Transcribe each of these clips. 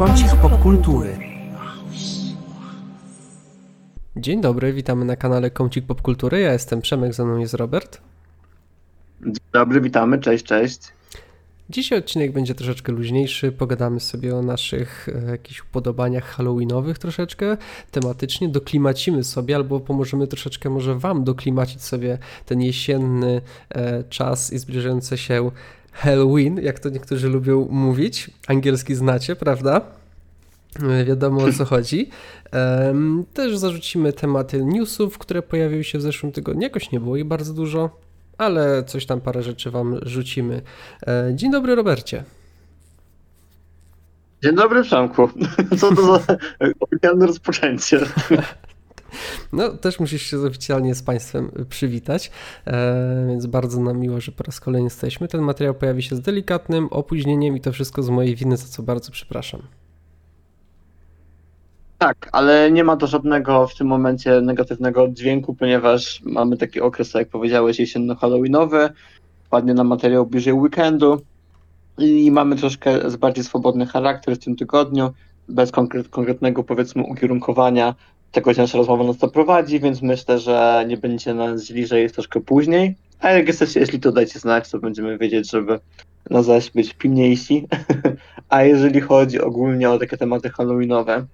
Kącik popkultury. Dzień dobry, witamy na kanale Kącik Popkultury. Ja jestem Przemek, ze mną jest Robert. Dzień dobry, witamy, cześć, cześć. Dzisiaj odcinek będzie troszeczkę luźniejszy, pogadamy sobie o naszych e, jakichś upodobaniach halloweenowych troszeczkę, tematycznie, doklimacimy sobie albo pomożemy troszeczkę może Wam doklimacić sobie ten jesienny e, czas i zbliżające się Halloween, jak to niektórzy lubią mówić. Angielski znacie, prawda? E, wiadomo o co chodzi. Też zarzucimy tematy newsów, które pojawiły się w zeszłym tygodniu. Jakoś nie było ich bardzo dużo, ale coś tam parę rzeczy Wam rzucimy. E, dzień dobry, Robercie. Dzień dobry, Przemku. Co to za oficjalne rozpoczęcie? No, też musisz się oficjalnie z Państwem przywitać, e, więc bardzo nam miło, że po raz kolejny jesteśmy. Ten materiał pojawi się z delikatnym opóźnieniem i to wszystko z mojej winy, za co bardzo przepraszam. Tak, ale nie ma to żadnego w tym momencie negatywnego dźwięku, ponieważ mamy taki okres, jak powiedziałeś, jesienno-halloweenowy, padnie na materiał bliżej weekendu i mamy troszkę bardziej swobodny charakter w tym tygodniu, bez konkret, konkretnego powiedzmy ukierunkowania gdzie nasza rozmowa nas to prowadzi, więc myślę, że nie będziecie nas źli, że jest troszkę później, a jak jesteście, jeśli to dajcie znać, to będziemy wiedzieć, żeby na zaś być pilniejsi. a jeżeli chodzi ogólnie o takie tematy halloweenowe,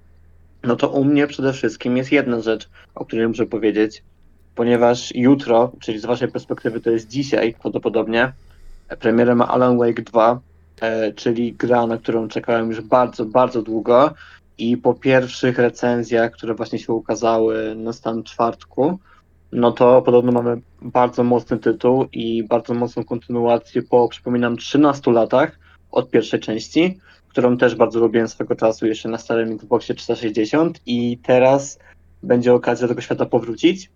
no to u mnie przede wszystkim jest jedna rzecz, o której muszę powiedzieć, ponieważ jutro, czyli z waszej perspektywy to jest dzisiaj prawdopodobnie, premierę ma Alan Wake 2, e, czyli gra, na którą czekałem już bardzo, bardzo długo i po pierwszych recenzjach, które właśnie się ukazały na stan czwartku, no to podobno mamy bardzo mocny tytuł i bardzo mocną kontynuację po, przypominam, 13 latach od pierwszej części którą też bardzo lubiłem swego czasu jeszcze na starym Xboxie 360 i teraz będzie okazja do tego świata powrócić.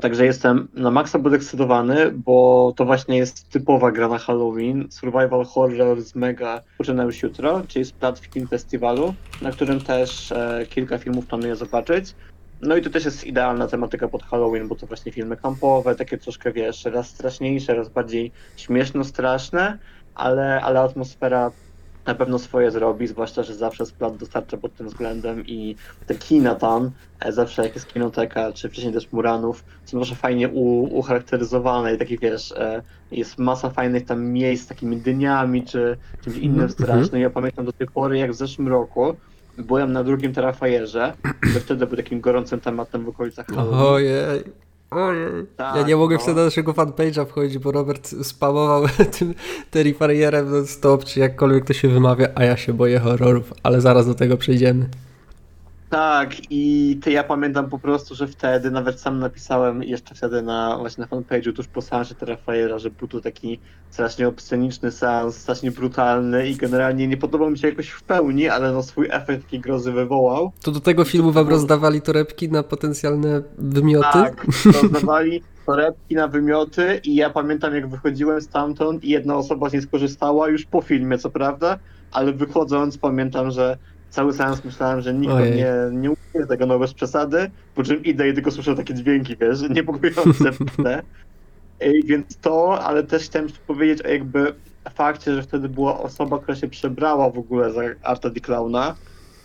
Także jestem na maksa podekscytowany, bo to właśnie jest typowa gra na Halloween. Survival Horror z Mega zaczyna już jutro, czyli z Plat Film Festiwalu, na którym też e, kilka filmów planuję zobaczyć. No i to też jest idealna tematyka pod Halloween, bo to właśnie filmy kampowe, takie troszkę, wiesz, raz straszniejsze, raz bardziej śmieszno-straszne, ale, ale atmosfera na pewno swoje zrobi, zwłaszcza, że zawsze Splat dostarcza pod tym względem i te kina tam, e, zawsze jak jest kinoteka, czy wcześniej też Muranów, są może fajnie u, ucharakteryzowane i taki wiesz, e, jest masa fajnych tam miejsc z takimi dyniami, czy czymś innym mm -hmm. strasznym. Ja pamiętam do tej pory, jak w zeszłym roku byłem na drugim Terrafajerze, to wtedy był takim gorącym tematem w okolicach Ojej. Ojej. Tak, ja nie mogłem no. wtedy na naszego fanpage'a wchodzić, bo Robert spamował tym Terrifarierem non stop, czy jakkolwiek to się wymawia, a ja się boję horrorów, ale zaraz do tego przejdziemy. Tak, i ty, ja pamiętam po prostu, że wtedy, nawet sam napisałem jeszcze wtedy na właśnie na fanpage'u tuż po seansie Terrafaiera, że był to taki strasznie obsceniczny seans, strasznie brutalny i generalnie nie podobał mi się jakoś w pełni, ale no swój efekt takiej grozy wywołał. To do tego filmu wam rozdawali torebki na potencjalne wymioty? Tak, rozdawali torebki na wymioty i ja pamiętam jak wychodziłem stamtąd i jedna osoba z niej skorzystała już po filmie, co prawda, ale wychodząc pamiętam, że cały seans myślałem, że nikt nie, nie umie tego no bez przesady, po czym idę i tylko słyszę takie dźwięki, wiesz, niepokojące tle. Więc to, ale też chciałem powiedzieć o jakby fakcie, że wtedy była osoba, która się przebrała w ogóle za Arta Di Clowna,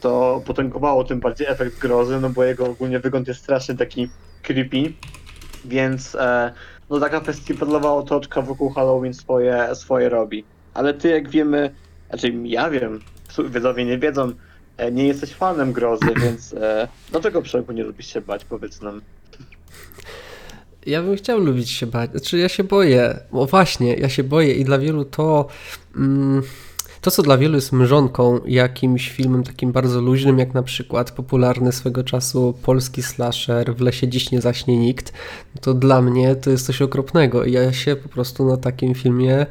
to potęgowało tym bardziej efekt grozy, no bo jego ogólnie wygląd jest strasznie taki creepy, więc e, no taka festiwalowa otoczka wokół Halloween swoje, swoje robi. Ale ty jak wiemy, znaczy ja wiem, widzowie nie wiedzą, nie jesteś fanem grozy, więc e, dlaczego Przemku nie lubisz się bać, powiedz nam. Ja bym chciał lubić się bać. Znaczy ja się boję. O właśnie, ja się boję i dla wielu to... Mm, to, co dla wielu jest mrzonką, jakimś filmem takim bardzo luźnym, jak na przykład popularny swego czasu polski slasher W lesie dziś nie zaśnie nikt, to dla mnie to jest coś okropnego. Ja się po prostu na takim filmie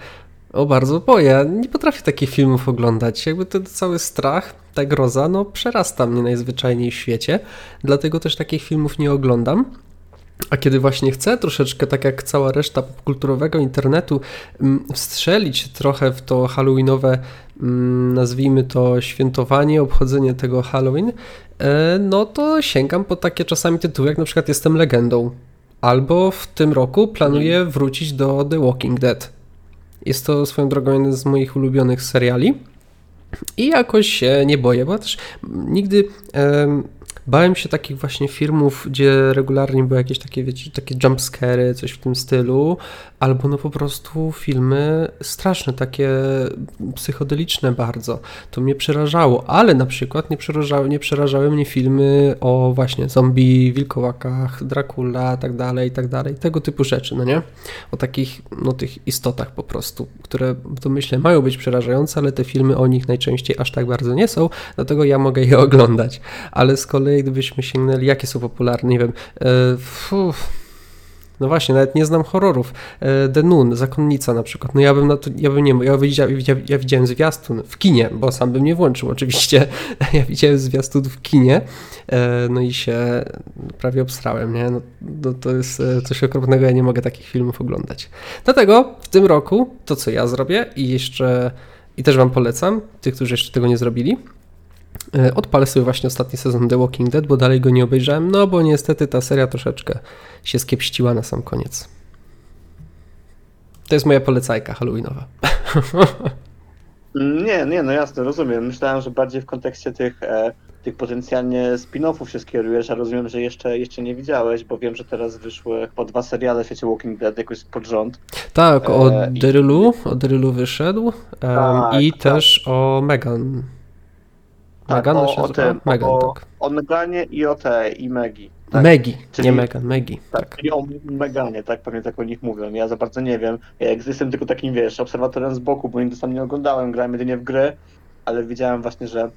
o, bardzo boję. Nie potrafię takich filmów oglądać. Jakby ten cały strach, ta groza, no przerasta mnie najzwyczajniej w świecie. Dlatego też takich filmów nie oglądam. A kiedy właśnie chcę troszeczkę, tak jak cała reszta popkulturowego internetu, mm, wstrzelić trochę w to halloweenowe, mm, nazwijmy to świętowanie, obchodzenie tego Halloween, e, no to sięgam po takie czasami tytuły, jak na przykład Jestem legendą. Albo w tym roku planuję wrócić do The Walking Dead jest to swoją drogą jeden z moich ulubionych seriali. I jakoś się nie boję, bo też nigdy bałem się takich właśnie filmów, gdzie regularnie były jakieś takie, wiecie, takie jumpscary, coś w tym stylu, albo no po prostu filmy straszne, takie psychodeliczne bardzo. To mnie przerażało, ale na przykład nie przerażały, nie przerażały mnie filmy o właśnie zombie, wilkołakach, Dracula, tak dalej, tak dalej, tego typu rzeczy, no nie? O takich, no tych istotach po prostu, które to myślę mają być przerażające, ale te filmy o nich najczęściej aż tak bardzo nie są, dlatego ja mogę je oglądać. Ale z kolei gdybyśmy sięgnęli, jakie są popularne, nie wiem, yy, no właśnie, nawet nie znam horrorów. E, The Nun, Zakonnica na przykład. No ja bym na to, ja bym nie ja widziałem, ja widziałem zwiastun w kinie, bo sam bym nie włączył oczywiście. Ja widziałem zwiastun w kinie, e, no i się prawie obstrałem, nie? No, no to jest e, coś okropnego, ja nie mogę takich filmów oglądać. Dlatego w tym roku to, co ja zrobię i jeszcze, i też wam polecam, tych, którzy jeszcze tego nie zrobili, E, odpalę sobie właśnie ostatni sezon The Walking Dead, bo dalej go nie obejrzałem, no bo niestety ta seria troszeczkę się skiepściła na sam koniec. To jest moja polecajka halloweenowa. Nie, nie, no jasne, rozumiem. Myślałem, że bardziej w kontekście tych, e, tych potencjalnie spin-offów się skierujesz, a rozumiem, że jeszcze, jeszcze nie widziałeś, bo wiem, że teraz wyszły po dwa seriale w świecie Walking Dead jakoś pod rząd. Tak, o e, Darylu, o Darylu wyszedł tak, i tak. też o Megan. Tak, Megan o, o tym, Megan, o, tak. o Meganie i o tej, i Megi. Tak? Megi, czyli, nie Megan, Megi. Tak, tak. Czyli o Meganie, tak, pewnie tak o nich mówią. Ja za bardzo nie wiem. Ja jestem tylko takim, wiesz, obserwatorem z boku, bo nigdy sam nie oglądałem, grałem jedynie w gry, ale widziałem właśnie, że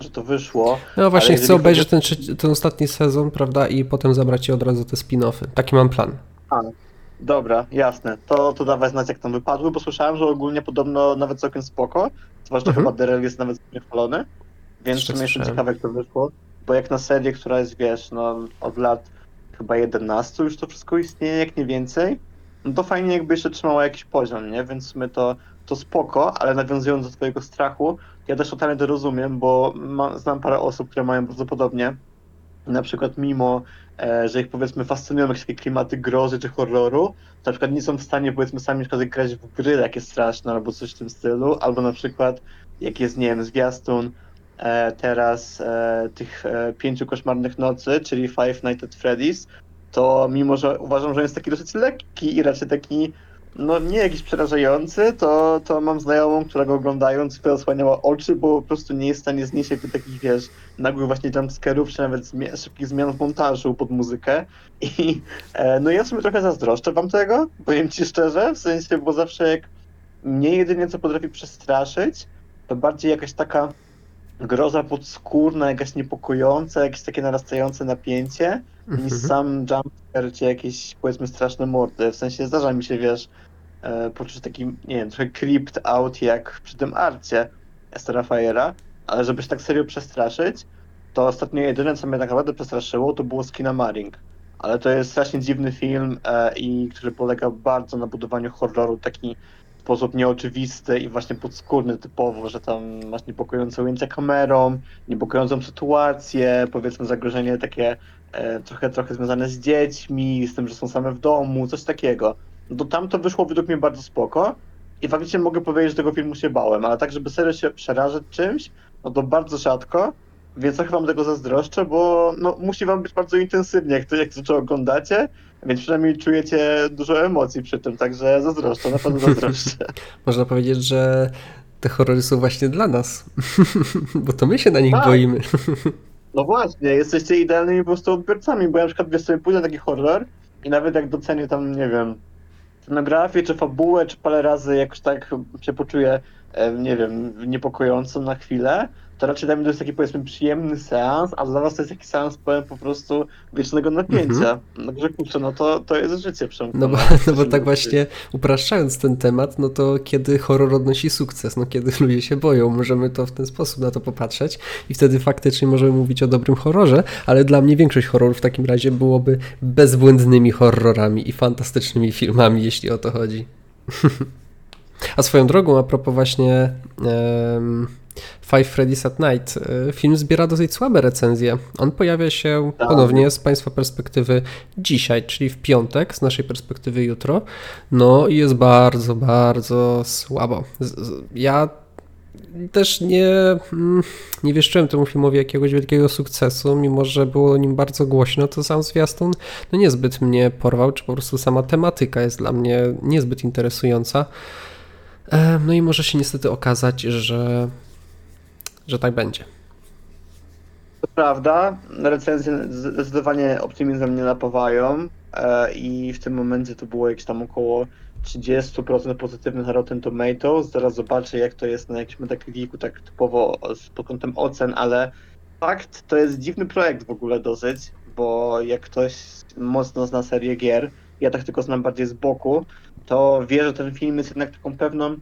że to wyszło. No właśnie, chcę obejrzeć ten, ten ostatni sezon, prawda, i potem zabrać ci od razu te spin-offy. Taki mam plan. A, dobra, jasne. To, to dawaj znać, jak tam wypadły, bo słyszałem, że ogólnie podobno nawet całkiem spoko, zwłaszcza mhm. chyba Daryl jest nawet chwalony. Więc to jestem ciekawe, jak to wyszło. Bo jak na serię, która jest, wiesz, no od lat chyba 11 już to wszystko istnieje, jak nie więcej, no to fajnie jakby jeszcze trzymało jakiś poziom, nie? Więc my to, to spoko, ale nawiązując do twojego strachu, ja też totalnie to rozumiem, bo ma, znam parę osób, które mają bardzo podobnie. Na przykład mimo, e, że ich powiedzmy fascynują jakieś takie klimaty grozy czy horroru, to na przykład nie są w stanie powiedzmy sami na przykład grać w gry takie straszne albo coś w tym stylu, albo na przykład jak jest, nie wiem, zwiastun teraz e, tych e, pięciu koszmarnych nocy, czyli Five Nights at Freddy's, to mimo, że uważam, że jest taki dosyć lekki i raczej taki, no nie jakiś przerażający, to, to mam znajomą, która go oglądając zasłaniała oczy, bo po prostu nie jest w stanie znieść jakby takich, wiesz, nagłych właśnie jumpscarów, czy nawet zmi szybkich zmian w montażu pod muzykę. I e, no ja sobie trochę zazdroszczę wam tego, powiem ci szczerze, w sensie, bo zawsze jak mnie jedynie co potrafi przestraszyć, to bardziej jakaś taka groza podskórna, jakaś niepokojąca, jakieś takie narastające napięcie, niż mhm. sam jumpscare czy jakieś powiedzmy straszne mordy. W sensie zdarza mi się, wiesz, e, poczuć taki, nie wiem, trochę creeped out jak przy tym arcie Starfire'a, ale żeby się tak serio przestraszyć, to ostatnio jedyne, co mnie tak naprawdę przestraszyło, to było Skinamaring. Ale to jest strasznie dziwny film e, i który polega bardzo na budowaniu horroru, taki sposób nieoczywisty i właśnie podskórny typowo, że tam masz niepokojące ujęcia kamerą, niepokojącą sytuację, powiedzmy zagrożenie takie e, trochę, trochę związane z dziećmi, z tym, że są same w domu, coś takiego. No to tam to wyszło według mnie bardzo spoko i faktycznie mogę powiedzieć, że tego filmu się bałem, ale tak, żeby serio się przerażać czymś, no to bardzo rzadko, więc trochę wam tego zazdroszczę, bo no, musi wam być bardzo intensywnie, jak to, jak to oglądacie, więc przynajmniej czujecie dużo emocji przy tym, także zazdroszczę, na pewno zazdroszczę. Można powiedzieć, że te horrory są właśnie dla nas, bo to my się na nich tak. boimy. No właśnie, jesteście idealnymi po prostu odbiorcami, bo ja na przykład wiesz sobie pójdę na taki horror i nawet jak docenię tam, nie wiem, scenografię, czy fabułę, czy parę razy jakoś tak się poczuję, nie wiem, niepokojąco na chwilę, to raczej dla mnie to jest taki powiedzmy przyjemny seans, a dla was to jest taki seans powiem po prostu wiecznego napięcia. Mm -hmm. No że kurczę, no to, to jest życie przemknięte. No bo, no bo tak właśnie upraszczając ten temat, no to kiedy horror odnosi sukces, no kiedy ludzie się boją, możemy to w ten sposób na to popatrzeć i wtedy faktycznie możemy mówić o dobrym horrorze, ale dla mnie większość horrorów w takim razie byłoby bezbłędnymi horrorami i fantastycznymi filmami, jeśli o to chodzi. a swoją drogą, a propos właśnie... Um, Five Freddy's at Night. Y, film zbiera dosyć słabe recenzje. On pojawia się tak. ponownie z Państwa perspektywy dzisiaj, czyli w piątek, z naszej perspektywy jutro. No i jest bardzo, bardzo słabo. Ja też nie, mm, nie wieszczyłem temu filmowi jakiegoś wielkiego sukcesu, mimo że było o nim bardzo głośno, to sam zwiastun no niezbyt mnie porwał, czy po prostu sama tematyka jest dla mnie niezbyt interesująca. E, no i może się niestety okazać, że, że tak będzie. To prawda, recenzje zdecydowanie optymizmem nie napawają e, i w tym momencie to było jakieś tam około 30% pozytywnych na Rotten Tomatoes. Zaraz zobaczę, jak to jest na jakimś Metacriticu, tak typowo pod kątem ocen, ale fakt, to jest dziwny projekt w ogóle dosyć, bo jak ktoś mocno zna serię gier, ja tak tylko znam bardziej z boku, to wie, że ten film jest jednak taką pewną,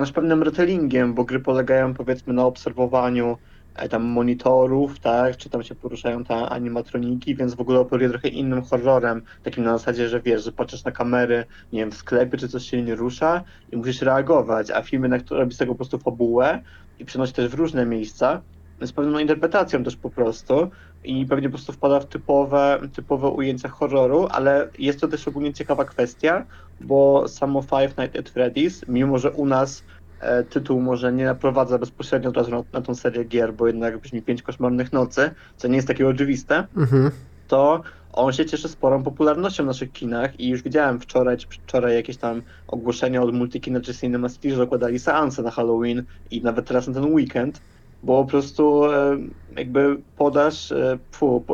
nasz pewnym retellingiem, bo gry polegają powiedzmy na obserwowaniu E, tam monitorów, tak, czy tam się poruszają te animatroniki, więc w ogóle operuje trochę innym horrorem, takim na zasadzie, że wiesz, że patrzysz na kamery, nie wiem, w sklepie, czy coś się nie rusza i musisz reagować, a filmy, na które robi z tego po prostu fabułę i przenosi też w różne miejsca, z pewną interpretacją też po prostu i pewnie po prostu wpada w typowe, typowe ujęcia horroru, ale jest to też ogólnie ciekawa kwestia, bo samo Five Nights at Freddy's, mimo że u nas E, tytuł może nie naprowadza bezpośrednio od razu na, na tą serię gier, bo jednak brzmi Pięć Koszmarnych Nocy, co nie jest takie oczywiste, mhm. to on się cieszy sporą popularnością w naszych kinach i już widziałem wczoraj czy wczoraj jakieś tam ogłoszenia od Multikina czy Cinema City, że okładali seanse na Halloween i nawet teraz na ten weekend, bo po prostu e, jakby podaż, fu,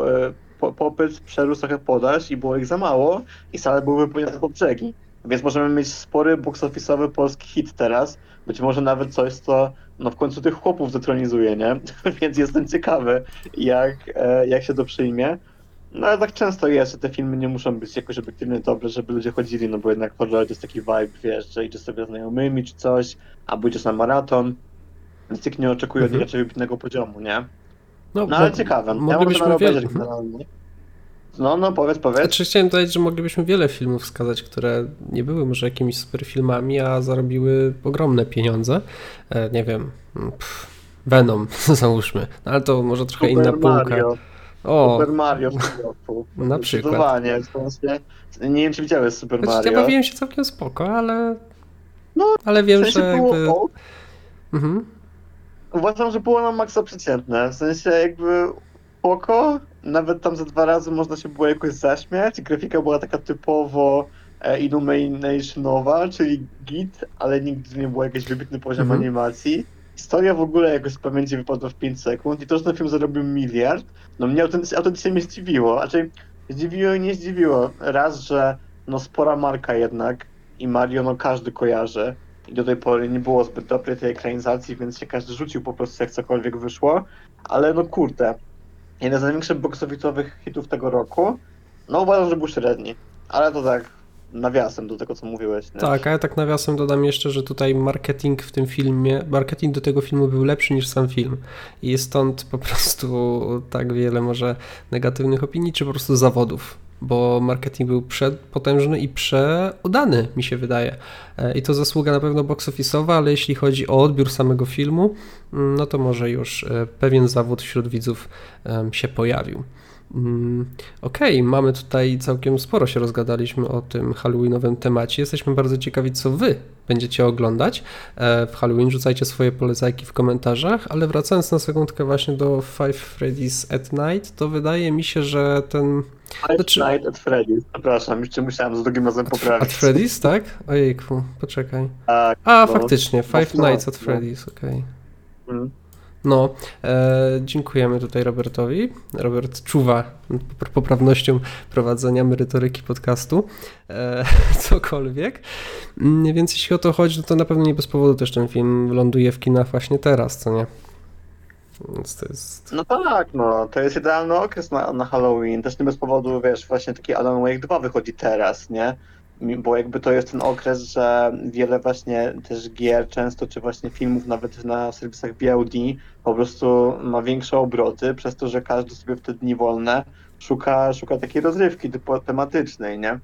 po, popyt przerósł trochę podaż i było ich za mało i sale były wypełnione po brzegi. Więc możemy mieć spory box office'owy polski hit teraz. Być może nawet coś, co no w końcu tych chłopów zatronizuje, nie? Więc jestem ciekawy, jak, e, jak się to przyjmie. No ale tak często jest, że te filmy nie muszą być jakoś obiektywnie dobre, żeby ludzie chodzili, no bo jednak horror to jest taki vibe, wiesz, że idziesz sobie znajomymi czy coś, albo idziesz na maraton, więc nikt nie oczekuje mhm. od raczej wybitnego poziomu, nie? No, no ale ciekawe. Ja może nawet obejrzeć generalnie. No, no, powiedz, powiedz. Znaczy chciałem dodać, że moglibyśmy wiele filmów wskazać, które nie były może jakimiś super filmami, a zarobiły ogromne pieniądze. E, nie wiem, pff, Venom, załóżmy. No, ale to może trochę super inna półka. Mario. O, Super Mario w Na przykład. Nie wiem, czy widziałeś Super znaczy, Mario. Ja bawiłem się całkiem spoko, ale... No, ale wiem, w sensie że jakby... Mhm. Uważam, że było na maksa przeciętne. W sensie jakby spoko, nawet tam za dwa razy można się było jakoś zaśmiać. Grafika była taka typowo e, Illuminationowa, czyli git, ale nigdy nie był jakiś wybitny poziom mhm. animacji. Historia w ogóle jakoś z pamięci wypadła w 5 sekund i to, że ten film zarobił miliard, no mnie autentycznie, autentycznie mnie zdziwiło. Znaczy, zdziwiło i nie zdziwiło. Raz, że no spora marka jednak i Mario no każdy kojarzy i do tej pory nie było zbyt dobrej tej ekranizacji, więc się każdy rzucił po prostu jak cokolwiek wyszło, ale no kurde, jeden z największych box-office'owych hitów tego roku. No uważam, że był średni, ale to tak nawiasem do tego, co mówiłeś. Nie? Tak, a ja tak nawiasem dodam jeszcze, że tutaj marketing w tym filmie, marketing do tego filmu był lepszy niż sam film i stąd po prostu tak wiele może negatywnych opinii, czy po prostu zawodów bo marketing był przepotężny i przeudany, mi się wydaje. E, I to zasługa na pewno box office'owa, ale jeśli chodzi o odbiór samego filmu, mm, no to może już e, pewien zawód wśród widzów się pojawił. Mm, okej, okay, mamy tutaj całkiem sporo się rozgadaliśmy o tym Halloweenowym temacie. Jesteśmy bardzo ciekawi, co wy będziecie oglądać e, w Halloween. Rzucajcie swoje polecajki w komentarzach, ale wracając na sekundkę właśnie do Five Freddy's at Night, to wydaje mi się, że ten... Five znaczy... Night at Freddy's, przepraszam, jeszcze musiałem z drugim razem poprawić. At Freddy's, tak? Ojejku, poczekaj. Tak, A, no, faktycznie, Five no, Nights at no. Freddy's, okej. Okay. Mm. No, e, dziękujemy tutaj Robertowi. Robert czuwa poprawnością prowadzenia merytoryki podcastu, e, cokolwiek. Mm, więc jeśli o to chodzi, no to na pewno nie bez powodu też ten film ląduje w kinach właśnie teraz, co nie? Więc to jest... No tak, no, to jest idealny okres na, na Halloween. Też nie bez powodu, wiesz, właśnie taki Alan Wake 2 wychodzi teraz, nie? bo jakby to jest ten okres, że wiele właśnie też gier często, czy właśnie filmów nawet na serwisach VOD po prostu ma większe obroty, przez to, że każdy sobie w te dni wolne szuka, szuka takiej rozrywki typu tematycznej, nie?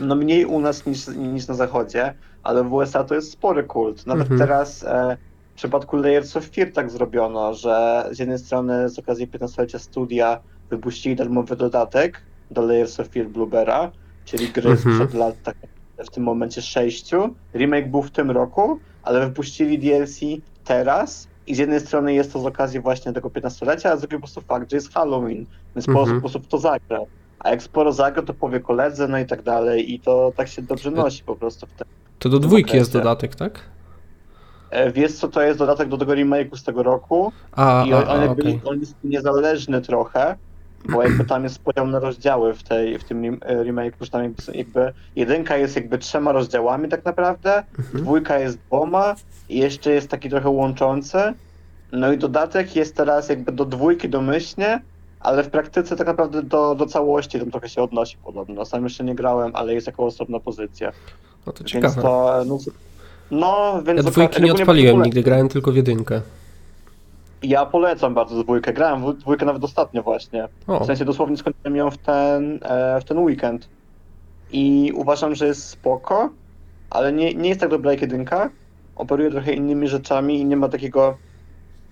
No mniej u nas niż, niż na zachodzie, ale w USA to jest spory kult. Nawet mhm. teraz e, w przypadku Layers of Fear tak zrobiono, że z jednej strony z okazji 15-lecia studia wypuścili darmowy dodatek do Layers of Fear Bluebera, czyli gry mhm. sprzed lat tak w tym momencie sześciu. Remake był w tym roku, ale wypuścili DLC teraz i z jednej strony jest to z okazji właśnie tego 15-lecia, a z drugiej po prostu fakt, że jest Halloween, więc po Mhm. sposób to zagra. A jak sporo zagra, to powie koledze, no i tak dalej i to tak się dobrze nosi po prostu w tym. To do dwójki jest dodatek, tak? E, Wiesz co, to jest dodatek do tego remake'u z tego roku A, i a, on, on, a jakby, okej. on jest niezależny trochę, bo jakby tam jest podział na rozdziały w, tej, w tym e, remake'u, że tam jakby, jakby jedynka jest jakby trzema rozdziałami tak naprawdę, Mhm. dwójka jest dwoma i jeszcze jest taki trochę łączący. No i dodatek jest teraz jakby do dwójki domyślnie, ale w praktyce tak naprawdę do, do całości tam trochę się odnosi podobno. Sam jeszcze nie grałem, ale jest jako osobna pozycja. No to Więc ciekawe. to, no, no więc Ja dwójki nie odpaliłem nigdy, grałem tylko w jedynkę. Ja polecam bardzo dwójkę. Grałem w dwójkę nawet ostatnio właśnie. O, W sensie dosłownie skończyłem ją w ten, e, w ten weekend. I uważam, że jest spoko, ale nie, nie jest tak dobra jak jedynka. Operuje trochę innymi rzeczami i nie ma takiego.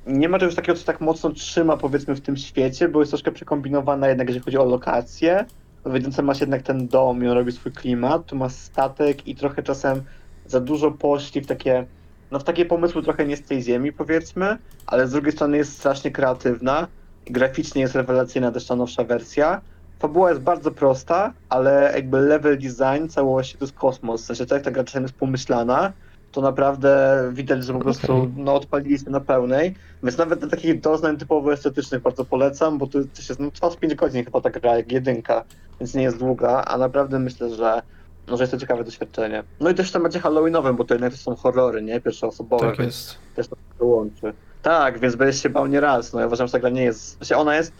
Nie ma czegoś takiego, co tak mocno trzyma powiedzmy w tym świecie, bo jest troszkę przekombinowana jednak, jeżeli chodzi o lokacje. W jedynce masz jednak ten dom i on robi swój klimat, tu masz statek i trochę czasem za dużo poszli w takie, no w takie pomysły trochę nie z tej ziemi powiedzmy, ale z drugiej strony jest strasznie kreatywna. Graficznie jest rewelacyjna też ta nowsza wersja. Fabuła jest bardzo prosta, ale jakby level design całości to jest kosmos. W sensie tak jak ta gra czasem jest pomyślana, to naprawdę widać, że po prostu Okej. no, odpaliliśmy na pełnej. Więc nawet do takich doznań typowo estetycznych bardzo polecam, bo to też jest no, trwa z 5 godzin chyba ta gra jak jedynka, więc nie jest długa, a naprawdę myślę, że, no, że jest to ciekawe doświadczenie. No i też w temacie Halloweenowym, bo to jednak to są horrory, nie? Pierwszoosobowe, tak jest. też to łączy. Tak, więc będziesz się bał nie raz. No ja uważam, że ta gra nie jest. Znaczy ona jest.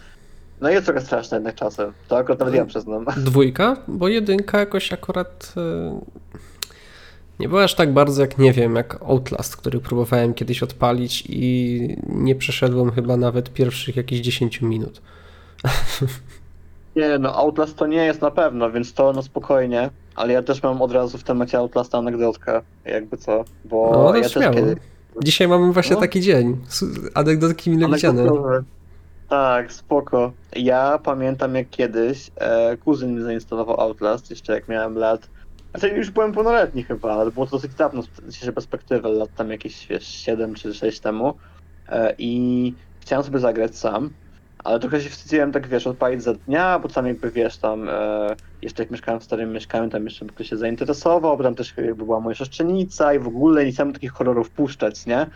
No jest trochę straszna jednak czasem. To akurat nawet ja przyznam. Dwójka, bo jedynka jakoś akurat e, nie była aż tak bardzo jak, nie wiem, jak Outlast, który próbowałem kiedyś odpalić i nie przeszedłem chyba nawet pierwszych jakichś 10 minut. Nie, no Outlast to nie jest na pewno, więc to no spokojnie. Ale ja też mam od razu w temacie Outlasta anegdotkę, jakby co. Bo No, to ja też śmiało. kiedyś. Dzisiaj mamy właśnie No. taki dzień. Anegdotki mile widziane. Tak, spoko. Ja pamiętam jak kiedyś e, kuzyn mi zainstalował Outlast, jeszcze jak miałem lat. Znaczy już byłem pełnoletni chyba, ale było to dosyć dawno z dzisiejszej perspektywy, lat tam jakieś wiesz, 7 czy 6 temu. E, I chciałem sobie zagrać sam, ale trochę się wstydziłem tak wiesz, odpalić za dnia, bo tam jakby wiesz, tam e, jeszcze jak mieszkałem w starym mieszkaniu, tam jeszcze ktoś się zainteresował, bo tam też jakby była moja siostrzenica i w ogóle nie chciałem takich horrorów puszczać, nie?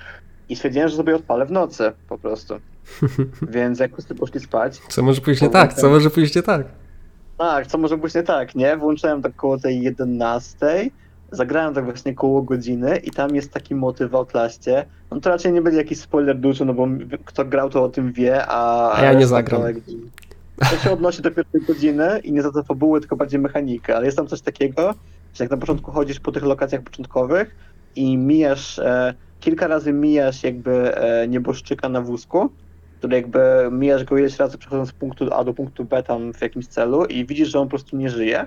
I stwierdziłem, że sobie odpalę w nocy po prostu. Więc jak wszyscy poszli spać, Co może pójść nie tak? Co może pójść nie tak? tak, co może być nie tak, nie? Włączyłem tak koło tej 11, zagrałem tak właśnie koło godziny i tam jest taki motyw w Outlaście. No to raczej nie będzie jakiś spoiler duży, no bo kto grał to o tym wie, a... A ja nie zagram. To się odnosi do pierwszej godziny i nie za to fabuły, tylko bardziej mechanikę, ale jest tam coś takiego, że jak na początku chodzisz po tych lokacjach początkowych i mijasz, e, kilka razy mijasz jakby e, nieboszczyka na wózku, który jakby mijasz go ileś razy przechodząc z punktu A do punktu B tam w jakimś celu i widzisz, że on po prostu nie żyje.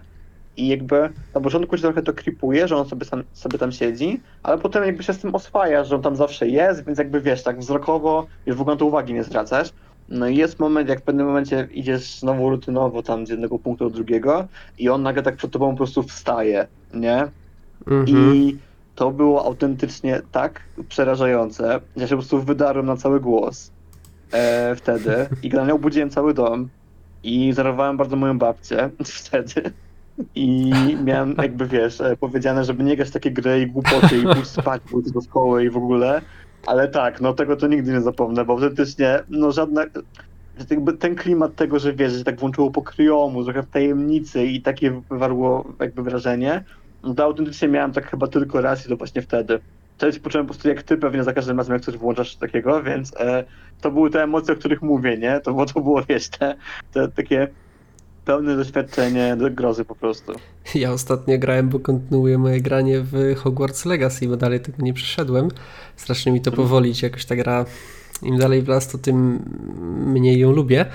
I jakby na początku cię trochę to kripuje, że on sobie, sam, sobie tam siedzi, ale potem jakby się z tym oswaja, że on tam zawsze jest, więc jakby wiesz, tak wzrokowo już w ogóle to uwagi nie zwracasz. No i jest moment, jak w pewnym momencie idziesz znowu rutynowo tam z jednego punktu do drugiego i on nagle tak przed tobą po prostu wstaje, nie? Mhm. I to było autentycznie tak przerażające, że ja się po prostu wydarłem na cały głos e, wtedy i generalnie obudziłem cały dom i zarowałem bardzo moją babcię wtedy i miałem jakby, wiesz, e, powiedziane, żeby nie grać takie gry i głupoty i pójść spać, pójść do szkoły i w ogóle, ale tak, no tego to nigdy nie zapomnę, bo autentycznie, no żadna... Jakby ten klimat tego, że wiesz, że tak włączyło po kryjomu, trochę w tajemnicy i takie wywarło jakby wrażenie, no to autentycznie miałem tak chyba tylko raz i to właśnie wtedy. Wtedy poczułem po prostu jak ty pewnie za każdym razem, jak coś włączasz takiego, więc e, to były te emocje, o których mówię, nie? To, było- to było, wiesz, te, te takie pełne doświadczenie do grozy po prostu. Ja ostatnio grałem, bo kontynuuję moje granie w Hogwarts Legacy, bo dalej tego nie przeszedłem. Strasznie mi to powoli idzie, jakoś ta gra, im dalej w las, to tym mniej ją lubię.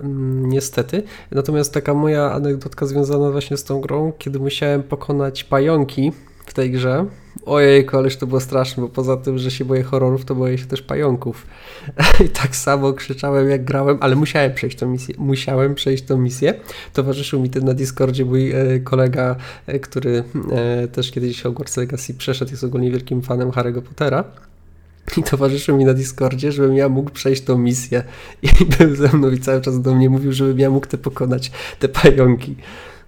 Mm, Niestety. Natomiast taka moja anegdotka związana właśnie z tą grą, kiedy musiałem pokonać pająki w tej grze. Ojejku, ależ to było straszne, bo poza tym, że się boję horrorów, to boję się też pająków. I tak samo krzyczałem jak grałem, ale musiałem przejść tą misję. Musiałem przejść tą misję. Towarzyszył mi ten na Discordzie mój e, kolega, e, który e, też kiedyś Hogwarts Legacy przeszedł, jest ogólnie wielkim fanem Harry'ego Pottera. i towarzyszył mi na Discordzie, żebym ja mógł przejść tą misję. I był ze mną i cały czas do mnie mówił, żebym ja mógł te pokonać, te pająki.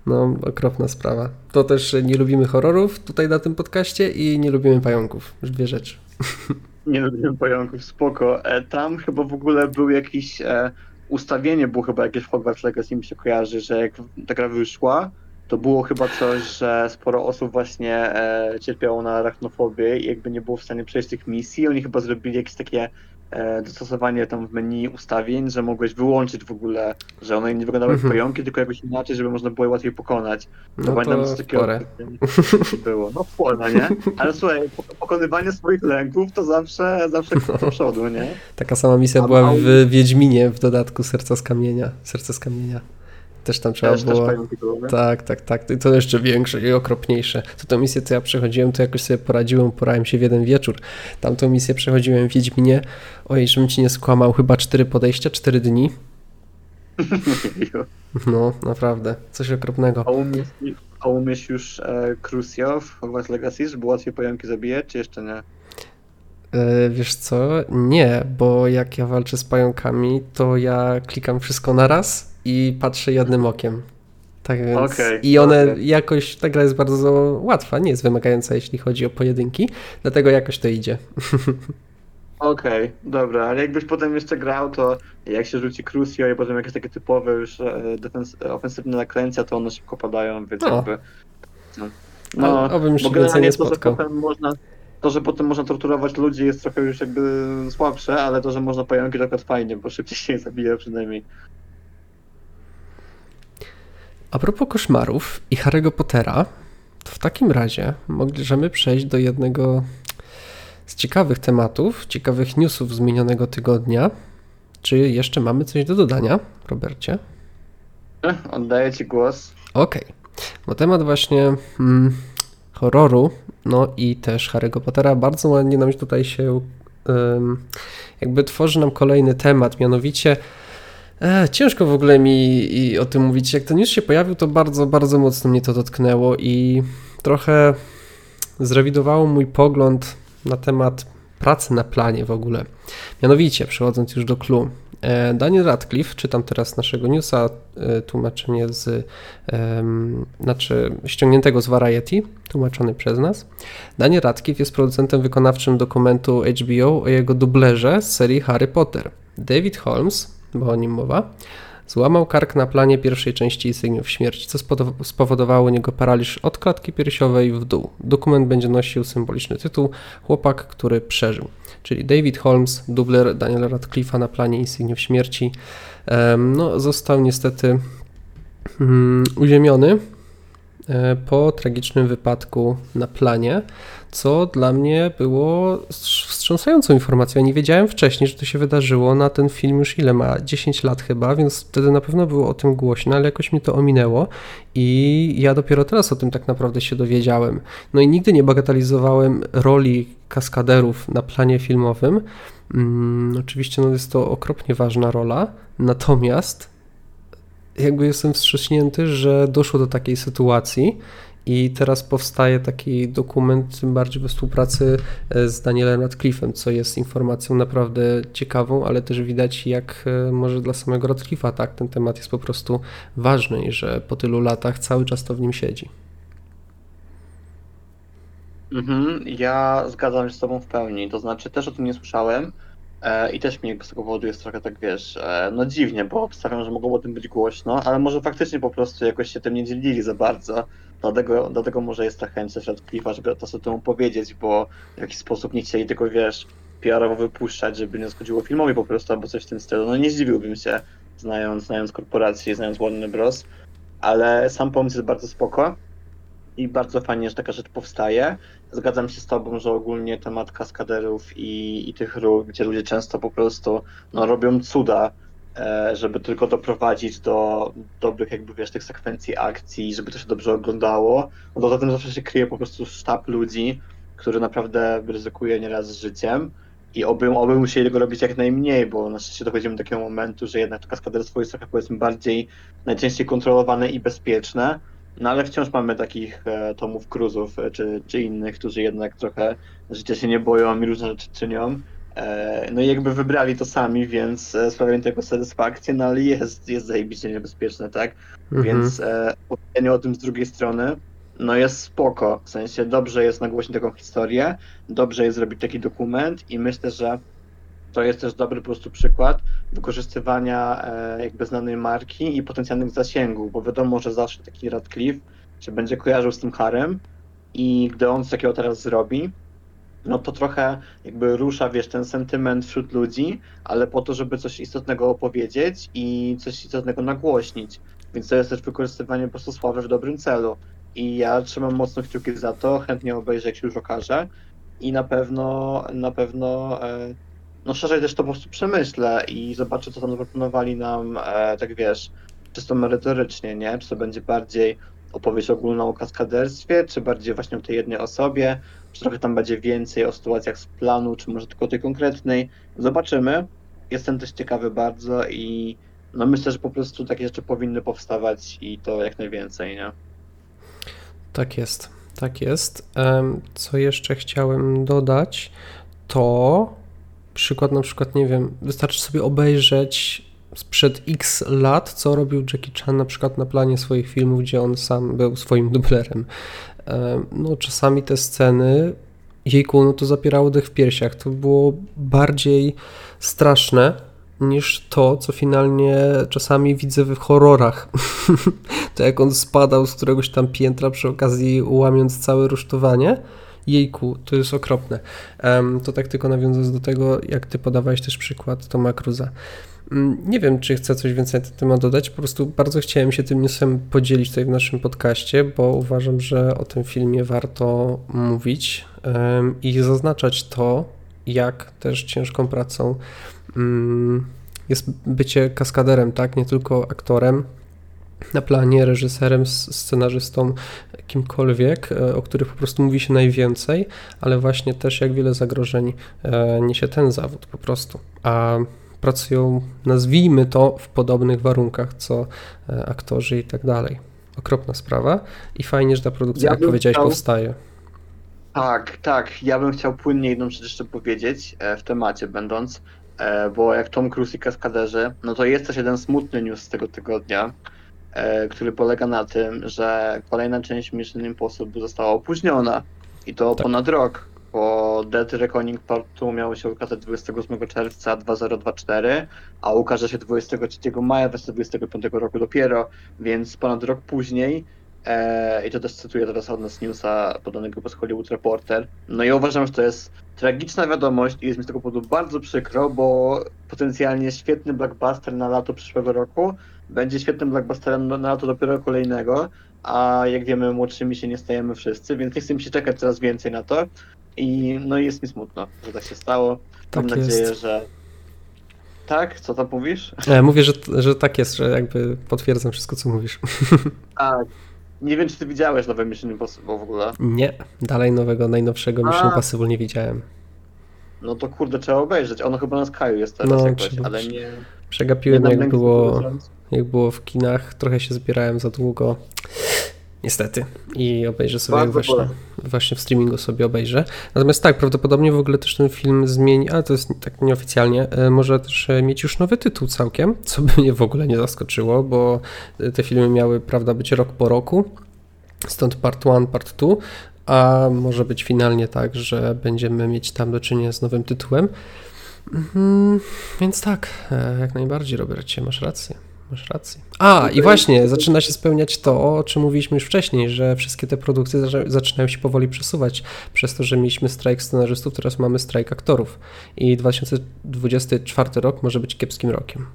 No, okropna sprawa. To też nie lubimy horrorów tutaj na tym podcaście i nie lubimy pająków. Dwie rzeczy. Nie lubimy pająków, spoko. E, tam chyba w ogóle był jakiś e, ustawienie, było chyba jakieś Hogwarts Legacy mi się kojarzy, że jak ta gra wyszła, to było chyba coś, że sporo osób właśnie e, cierpiało na arachnofobię i jakby nie było w stanie przejść tych misji. Oni chyba zrobili jakieś takie dostosowanie tam w menu ustawień, że mogłeś wyłączyć w ogóle, że one nie wyglądały Mhm. pająki, tylko jakoś inaczej, żeby można było je łatwiej pokonać. No pamiętam, to takiego było. No spore, nie? Ale słuchaj, pok- pokonywanie swoich lęków to zawsze, zawsze No. do przodu, nie? Taka sama misja A była w Wiedźminie w dodatku Serca z Kamienia. Serce z Kamienia. Też tam trzeba Też, też było... były. Tak, tak, tak. I to jeszcze większe i okropniejsze. To tą misję, co ja przechodziłem, to jakoś sobie poradziłem, porałem się w jeden wieczór. Tamtą misję przechodziłem w Wiedźminie. Ojej, żebym ci nie skłamał, chyba cztery podejścia, cztery dni. No, naprawdę. Coś okropnego. A umiesz, a umiesz już e, Crucio w Hogwarts Legacy, żeby łatwiej pająki zabijać, czy jeszcze nie? E, wiesz co? Nie, bo jak ja walczę z pająkami, to ja klikam wszystko na raz i patrzę jednym okiem. Tak więc. Okej, I one okej. jakoś, ta gra jest bardzo łatwa, nie jest wymagająca, jeśli chodzi o pojedynki, dlatego jakoś to idzie. Okej, dobra, ale jakbyś potem jeszcze grał, to jak się rzuci Crucio i potem jakieś takie typowe już e, defens- ofensywne naklęcia, to one szybko padają, więc No. jakby... No, Ale obym już bo się więcej nie to, że spotkał. potem można... To, że potem można torturować ludzi jest trochę już jakby słabsze, ale to, że można pająki to fajnie, bo szybciej się je zabija przynajmniej. A propos koszmarów i Harry'ego Pottera, to w takim razie możemy przejść do jednego z ciekawych tematów, ciekawych newsów z minionego tygodnia. Czy jeszcze mamy coś do dodania, Robercie? E, Oddaję ci głos. Okej, bo temat właśnie mm, horroru, no i też Harry'ego Pottera bardzo ładnie nam tutaj się jakby tworzy nam kolejny temat, mianowicie e, ciężko w ogóle mi o tym mówić. Jak ten news się pojawił, to bardzo, bardzo mocno mnie to dotknęło i trochę zrewidowało mój pogląd na temat pracy na planie w ogóle. Mianowicie, przechodząc już do clue, e, Daniel Radcliffe, czytam teraz naszego newsa, e, tłumaczenie z, znaczy ściągniętego z Variety, tłumaczony przez nas. Daniel Radcliffe jest producentem wykonawczym dokumentu HBO o jego dublerze z serii Harry Potter. David Holmes, bo o nim mowa, złamał kark na planie pierwszej części Insygniów Śmierci, co spowodowało niego paraliż od klatki piersiowej w dół. Dokument będzie nosił symboliczny tytuł Chłopak, który przeżył. Czyli David Holmes, dubler Daniela Radcliffe'a na planie Insygniów Śmierci, no, został niestety mm, uziemiony po tragicznym wypadku na planie, co dla mnie było wstrz- wstrząsającą informacją. Nie wiedziałem wcześniej, że to się wydarzyło na ten film już ile ma? 10 lat chyba, więc wtedy na pewno było o tym głośno, ale jakoś mi to ominęło i ja dopiero teraz o tym tak naprawdę się dowiedziałem. No i nigdy nie bagatelizowałem roli kaskaderów na planie filmowym. Mm, oczywiście no jest to okropnie ważna rola, natomiast jakby jestem wstrząśnięty, że doszło do takiej sytuacji i teraz powstaje taki dokument, tym bardziej we współpracy e, z Danielem Radcliffe'em, co jest informacją naprawdę ciekawą, ale też widać jak e, może dla samego Radcliffe'a tak, ten temat jest po prostu ważny i że po tylu latach cały czas to w nim siedzi. Mhm, ja zgadzam się z tobą w pełni, to znaczy też o tym nie słyszałem i też mi z tego powodu jest trochę tak, wiesz, e, no dziwnie, bo obstawiam, że mogło o tym być głośno, ale może faktycznie po prostu jakoś się tym nie dzielili za bardzo, dlatego, dlatego może jest ta chęć Radcliffe'a, żeby to sobie temu powiedzieć, bo w jakiś sposób nie chcieli tego, wiesz, PR-owo wypuszczać, żeby nie zgodziło filmowi po prostu, albo coś w tym stylu, no nie zdziwiłbym się, znając, znając korporację, znając Warner Bros., ale sam pomysł jest bardzo spoko i bardzo fajnie, że taka rzecz powstaje. Zgadzam się z tobą, że ogólnie temat kaskaderów i, i tych ról, gdzie ludzie często po prostu no, robią cuda, e, żeby tylko doprowadzić do dobrych jakby wiesz, tych sekwencji akcji, żeby to się dobrze oglądało, no to za tym zawsze się kryje po prostu sztab ludzi, który naprawdę ryzykuje nieraz życiem. I oby, oby musieli tego robić jak najmniej, bo na szczęście dochodzimy do takiego momentu, że jednak to kaskaderstwo jest trochę powiedzmy bardziej najczęściej kontrolowane i bezpieczne, no ale wciąż mamy takich e, Tomów Cruzów e, czy, czy innych, którzy jednak trochę życia się nie boją i różne rzeczy czynią. E, no i jakby wybrali to sami, więc e, sprawia mi tego satysfakcję, no ale jest, jest zajebiście niebezpieczne, tak? Mhm. Więc e, o tym z drugiej strony, no jest spoko, w sensie dobrze jest nagłośnić taką historię, dobrze jest zrobić taki dokument i myślę, że to jest też dobry po prostu przykład wykorzystywania e, jakby znanej marki i potencjalnych zasięgów, bo wiadomo, że zawsze taki Radcliffe się będzie kojarzył z tym Harem i gdy on coś takiego teraz zrobi, no to trochę jakby rusza, wiesz, ten sentyment wśród ludzi, ale po to, żeby coś istotnego opowiedzieć i coś istotnego nagłośnić. Więc to jest też wykorzystywanie po prostu sławy w dobrym celu. I ja trzymam mocno kciuki za to, chętnie obejrzę, jak się już okaże. I na pewno, na pewno, e, no szerzej też to po prostu przemyślę i zobaczę, co tam zaproponowali nam, e, tak wiesz, czysto merytorycznie, nie? Czy to będzie bardziej opowieść ogólna o kaskaderstwie, czy bardziej właśnie o tej jednej osobie, czy trochę tam będzie więcej o sytuacjach z planu, czy może tylko tej konkretnej. Zobaczymy. Jestem też ciekawy bardzo i no myślę, że po prostu takie rzeczy powinny powstawać i to jak najwięcej, nie? Tak jest, tak jest. Co jeszcze chciałem dodać, to przykład na przykład, nie wiem, wystarczy sobie obejrzeć sprzed x lat, co robił Jackie Chan na przykład na planie swoich filmów, gdzie on sam był swoim dublerem. Em, No czasami te sceny, jejku, no to zapierało dech w piersiach. To było bardziej straszne niż to, co finalnie czasami widzę w horrorach. to jak on spadał z któregoś tam piętra przy okazji łamiąc całe rusztowanie. Jejku, to jest okropne. To tak tylko nawiązując do tego, jak ty podawałeś też przykład Toma Cruza. Mm, Nie wiem, czy chcę coś więcej na ten temat dodać. Po prostu bardzo chciałem się tym newsem podzielić tutaj w naszym podcaście, bo uważam, że o tym filmie warto mówić i zaznaczać to, jak też ciężką pracą mm, jest bycie kaskaderem, tak? Nie tylko aktorem na planie, reżyserem, scenarzystą, kimkolwiek, e, o których po prostu mówi się najwięcej, ale właśnie też jak wiele zagrożeń e, niesie ten zawód po prostu. A pracują, nazwijmy to, w podobnych warunkach, co e, aktorzy i tak dalej. Okropna sprawa i fajnie, że ta produkcja, Ja jak powiedziałeś, chciał- powstaje. Tak, tak. Ja bym chciał płynnie jedną rzecz jeszcze powiedzieć, w temacie będąc, bo jak Tom Cruise i kaskaderzy, no to jest też jeden smutny news z tego tygodnia, który polega na tym, że kolejna część Mission Impossible została opóźniona i to Tak. ponad rok, bo Dead Reckoning Part 2 miało się ukazać 28 czerwca 2024, a ukaże się 23 maja 2025 roku dopiero, więc ponad rok później E, I to też cytuję teraz od nas newsa podanego przez Hollywood Reporter. No i uważam, że to jest tragiczna wiadomość i jest mi z tego powodu bardzo przykro, bo potencjalnie świetny blockbuster na lato przyszłego roku będzie świetnym blockbusterem na lato dopiero kolejnego, a jak wiemy młodszymi się nie stajemy wszyscy, więc nie chcę mi się czekać coraz więcej na to i no jest mi smutno, że tak się stało. Mam Tak nadzieję, jest. że... Tak? Co tam mówisz? E, Mówię, że, że tak jest, że jakby potwierdzam wszystko, co mówisz. Tak. Nie wiem, czy ty widziałeś nowe Mission Impossible w ogóle. Nie, dalej nowego, najnowszego Mission A. Impossible nie widziałem. No to kurde, trzeba obejrzeć. Ono chyba na Sky'u jest teraz No, jakoś, trzeba- ale nie... Przegapiłem, jak było, jak było w kinach. Trochę się zbierałem za długo. Niestety. I obejrzę sobie właśnie, bole. właśnie w streamingu sobie obejrzę. Natomiast tak, prawdopodobnie w ogóle też ten film zmieni, ale to jest tak nieoficjalnie, e, może też e, mieć już nowy tytuł całkiem, co by mnie w ogóle nie zaskoczyło, bo e, te filmy miały, prawda, być rok po roku. Stąd part 1, part 2, a może być finalnie tak, że będziemy mieć tam do czynienia z nowym tytułem. Mhm, więc tak, e, jak najbardziej, Robercie, masz rację. Masz rację. A, i właśnie, zaczyna się spełniać to, o czym mówiliśmy już wcześniej, że wszystkie te produkcje zaczynają się powoli przesuwać. Przez to, że mieliśmy strajk scenarzystów, teraz mamy strajk aktorów. I 2024 rok może być kiepskim rokiem.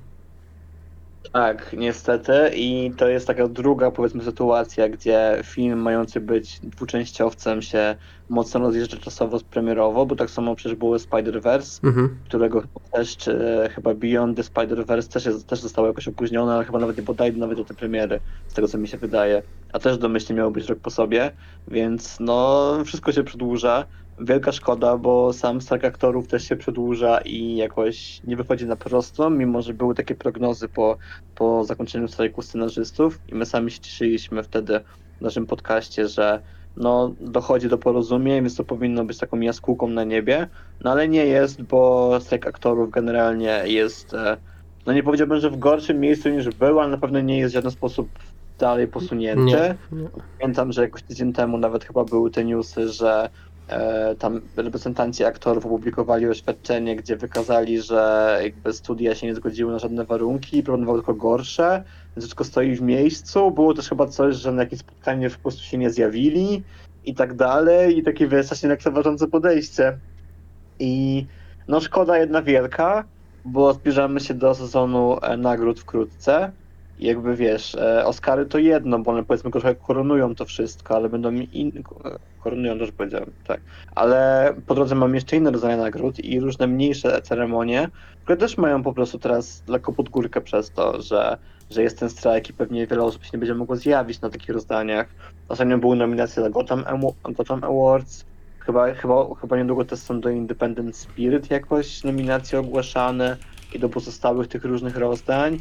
Tak, niestety. I to jest taka druga, powiedzmy, sytuacja, gdzie film mający być dwuczęściowcem się mocno rozjeżdża czasowo premierowo, bo tak samo przecież było Spider-Verse, Mhm. którego też, chyba Beyond the Spider-Verse też, jest, też zostało jakoś opóźnione, ale chyba nawet nie podaje nawet do tej premiery, z tego co mi się wydaje. A też domyślnie miało być rok po sobie, więc no wszystko się przedłuża. Wielka szkoda, bo sam stack aktorów też się przedłuża i jakoś nie wychodzi na prosto, mimo że były takie prognozy po, po zakończeniu strajku scenarzystów i my sami się cieszyliśmy wtedy w naszym podcaście, że no, dochodzi do porozumień, więc to powinno być taką jaskółką na niebie, no ale nie jest, bo strajk aktorów generalnie jest, e, no nie powiedziałbym, że w gorszym miejscu niż był, ale na pewno nie jest w żaden sposób dalej posunięty. Nie, nie. Pamiętam, że jakoś tydzień temu nawet chyba były te newsy, że tam reprezentanci aktorów opublikowali oświadczenie, gdzie wykazali, że jakby studia się nie zgodziły na żadne warunki, proponowały tylko gorsze, wszystko stoi w miejscu. Było też chyba coś, że na jakieś spotkanie po prostu się nie zjawili i tak dalej i takie strasznie lekceważące podejście. I no szkoda jedna wielka, bo zbliżamy się do sezonu e, nagród wkrótce. Jakby wiesz, e, Oscary to jedno, bo one powiedzmy trochę koronują to wszystko, ale będą in... koronują też powiedziałem, tak. Ale po drodze mam jeszcze inne rodzaje nagród i różne mniejsze ceremonie, które też mają po prostu teraz lekko pod górkę przez to, że, że jest ten strajk i pewnie wiele osób się nie będzie mogło zjawić na takich rozdaniach. Ostatnio były nominacje dla Gotham, Gotham Awards, chyba, chyba, chyba niedługo też są do Independent Spirit jakoś nominacje ogłaszane i do pozostałych tych różnych rozdań.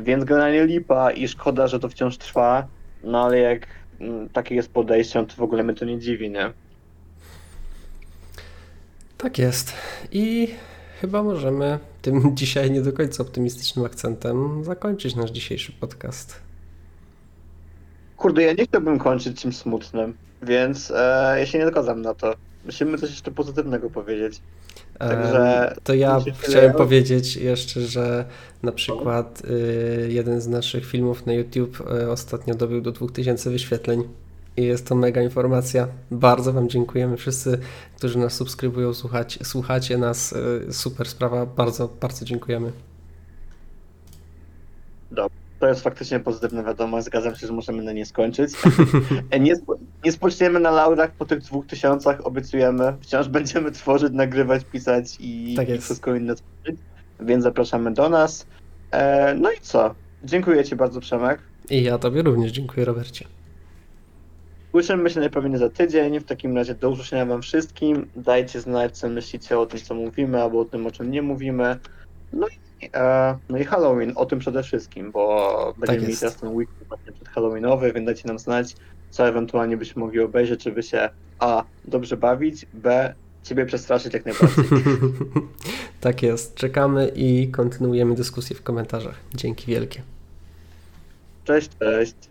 Więc generalnie lipa i szkoda, że to wciąż trwa, no ale jak mm, takie jest podejście, no to w ogóle mnie to nie dziwi, nie? Tak jest. I chyba możemy tym dzisiaj nie do końca optymistycznym akcentem zakończyć nasz dzisiejszy podcast. Kurde, ja nie chciałbym kończyć czymś smutnym, więc e, ja się nie zgadzam na to. Musimy coś jeszcze pozytywnego powiedzieć. Także To ja chciałem powiedzieć jeszcze, że na przykład y, jeden z naszych filmów na YouTube y, ostatnio dobił do 2000 wyświetleń i jest to mega informacja. Bardzo Wam dziękujemy wszyscy, którzy nas subskrybują, słuchać, słuchacie nas. y, Super sprawa, bardzo, bardzo dziękujemy. To jest faktycznie pozytywna wiadomość, zgadzam się, że możemy na nie skończyć. E, nie, nie spoczniemy na laurach po tych dwóch tysiącach, obiecujemy. Wciąż będziemy tworzyć, nagrywać, pisać i, Tak i wszystko inne tworzyć, więc zapraszamy do nas. E, no i co? Dziękuję Ci bardzo, Przemek. I ja Tobie również dziękuję, Robercie. Słyszymy się najpewniej za tydzień. W takim razie do usłyszenia Wam wszystkim. Dajcie znać, co myślicie o tym, co mówimy, albo o tym, o czym nie mówimy. No i, e, no i Halloween, o tym przede wszystkim, bo będziemy mieli jest. teraz ten weekend właśnie przed Halloweenowy, więc dajcie nam znać, co ewentualnie byśmy mogli obejrzeć, żeby się A. dobrze bawić, B. Ciebie przestraszyć jak najbardziej. tak jest. Czekamy i kontynuujemy dyskusję w komentarzach. Dzięki wielkie. Cześć, cześć.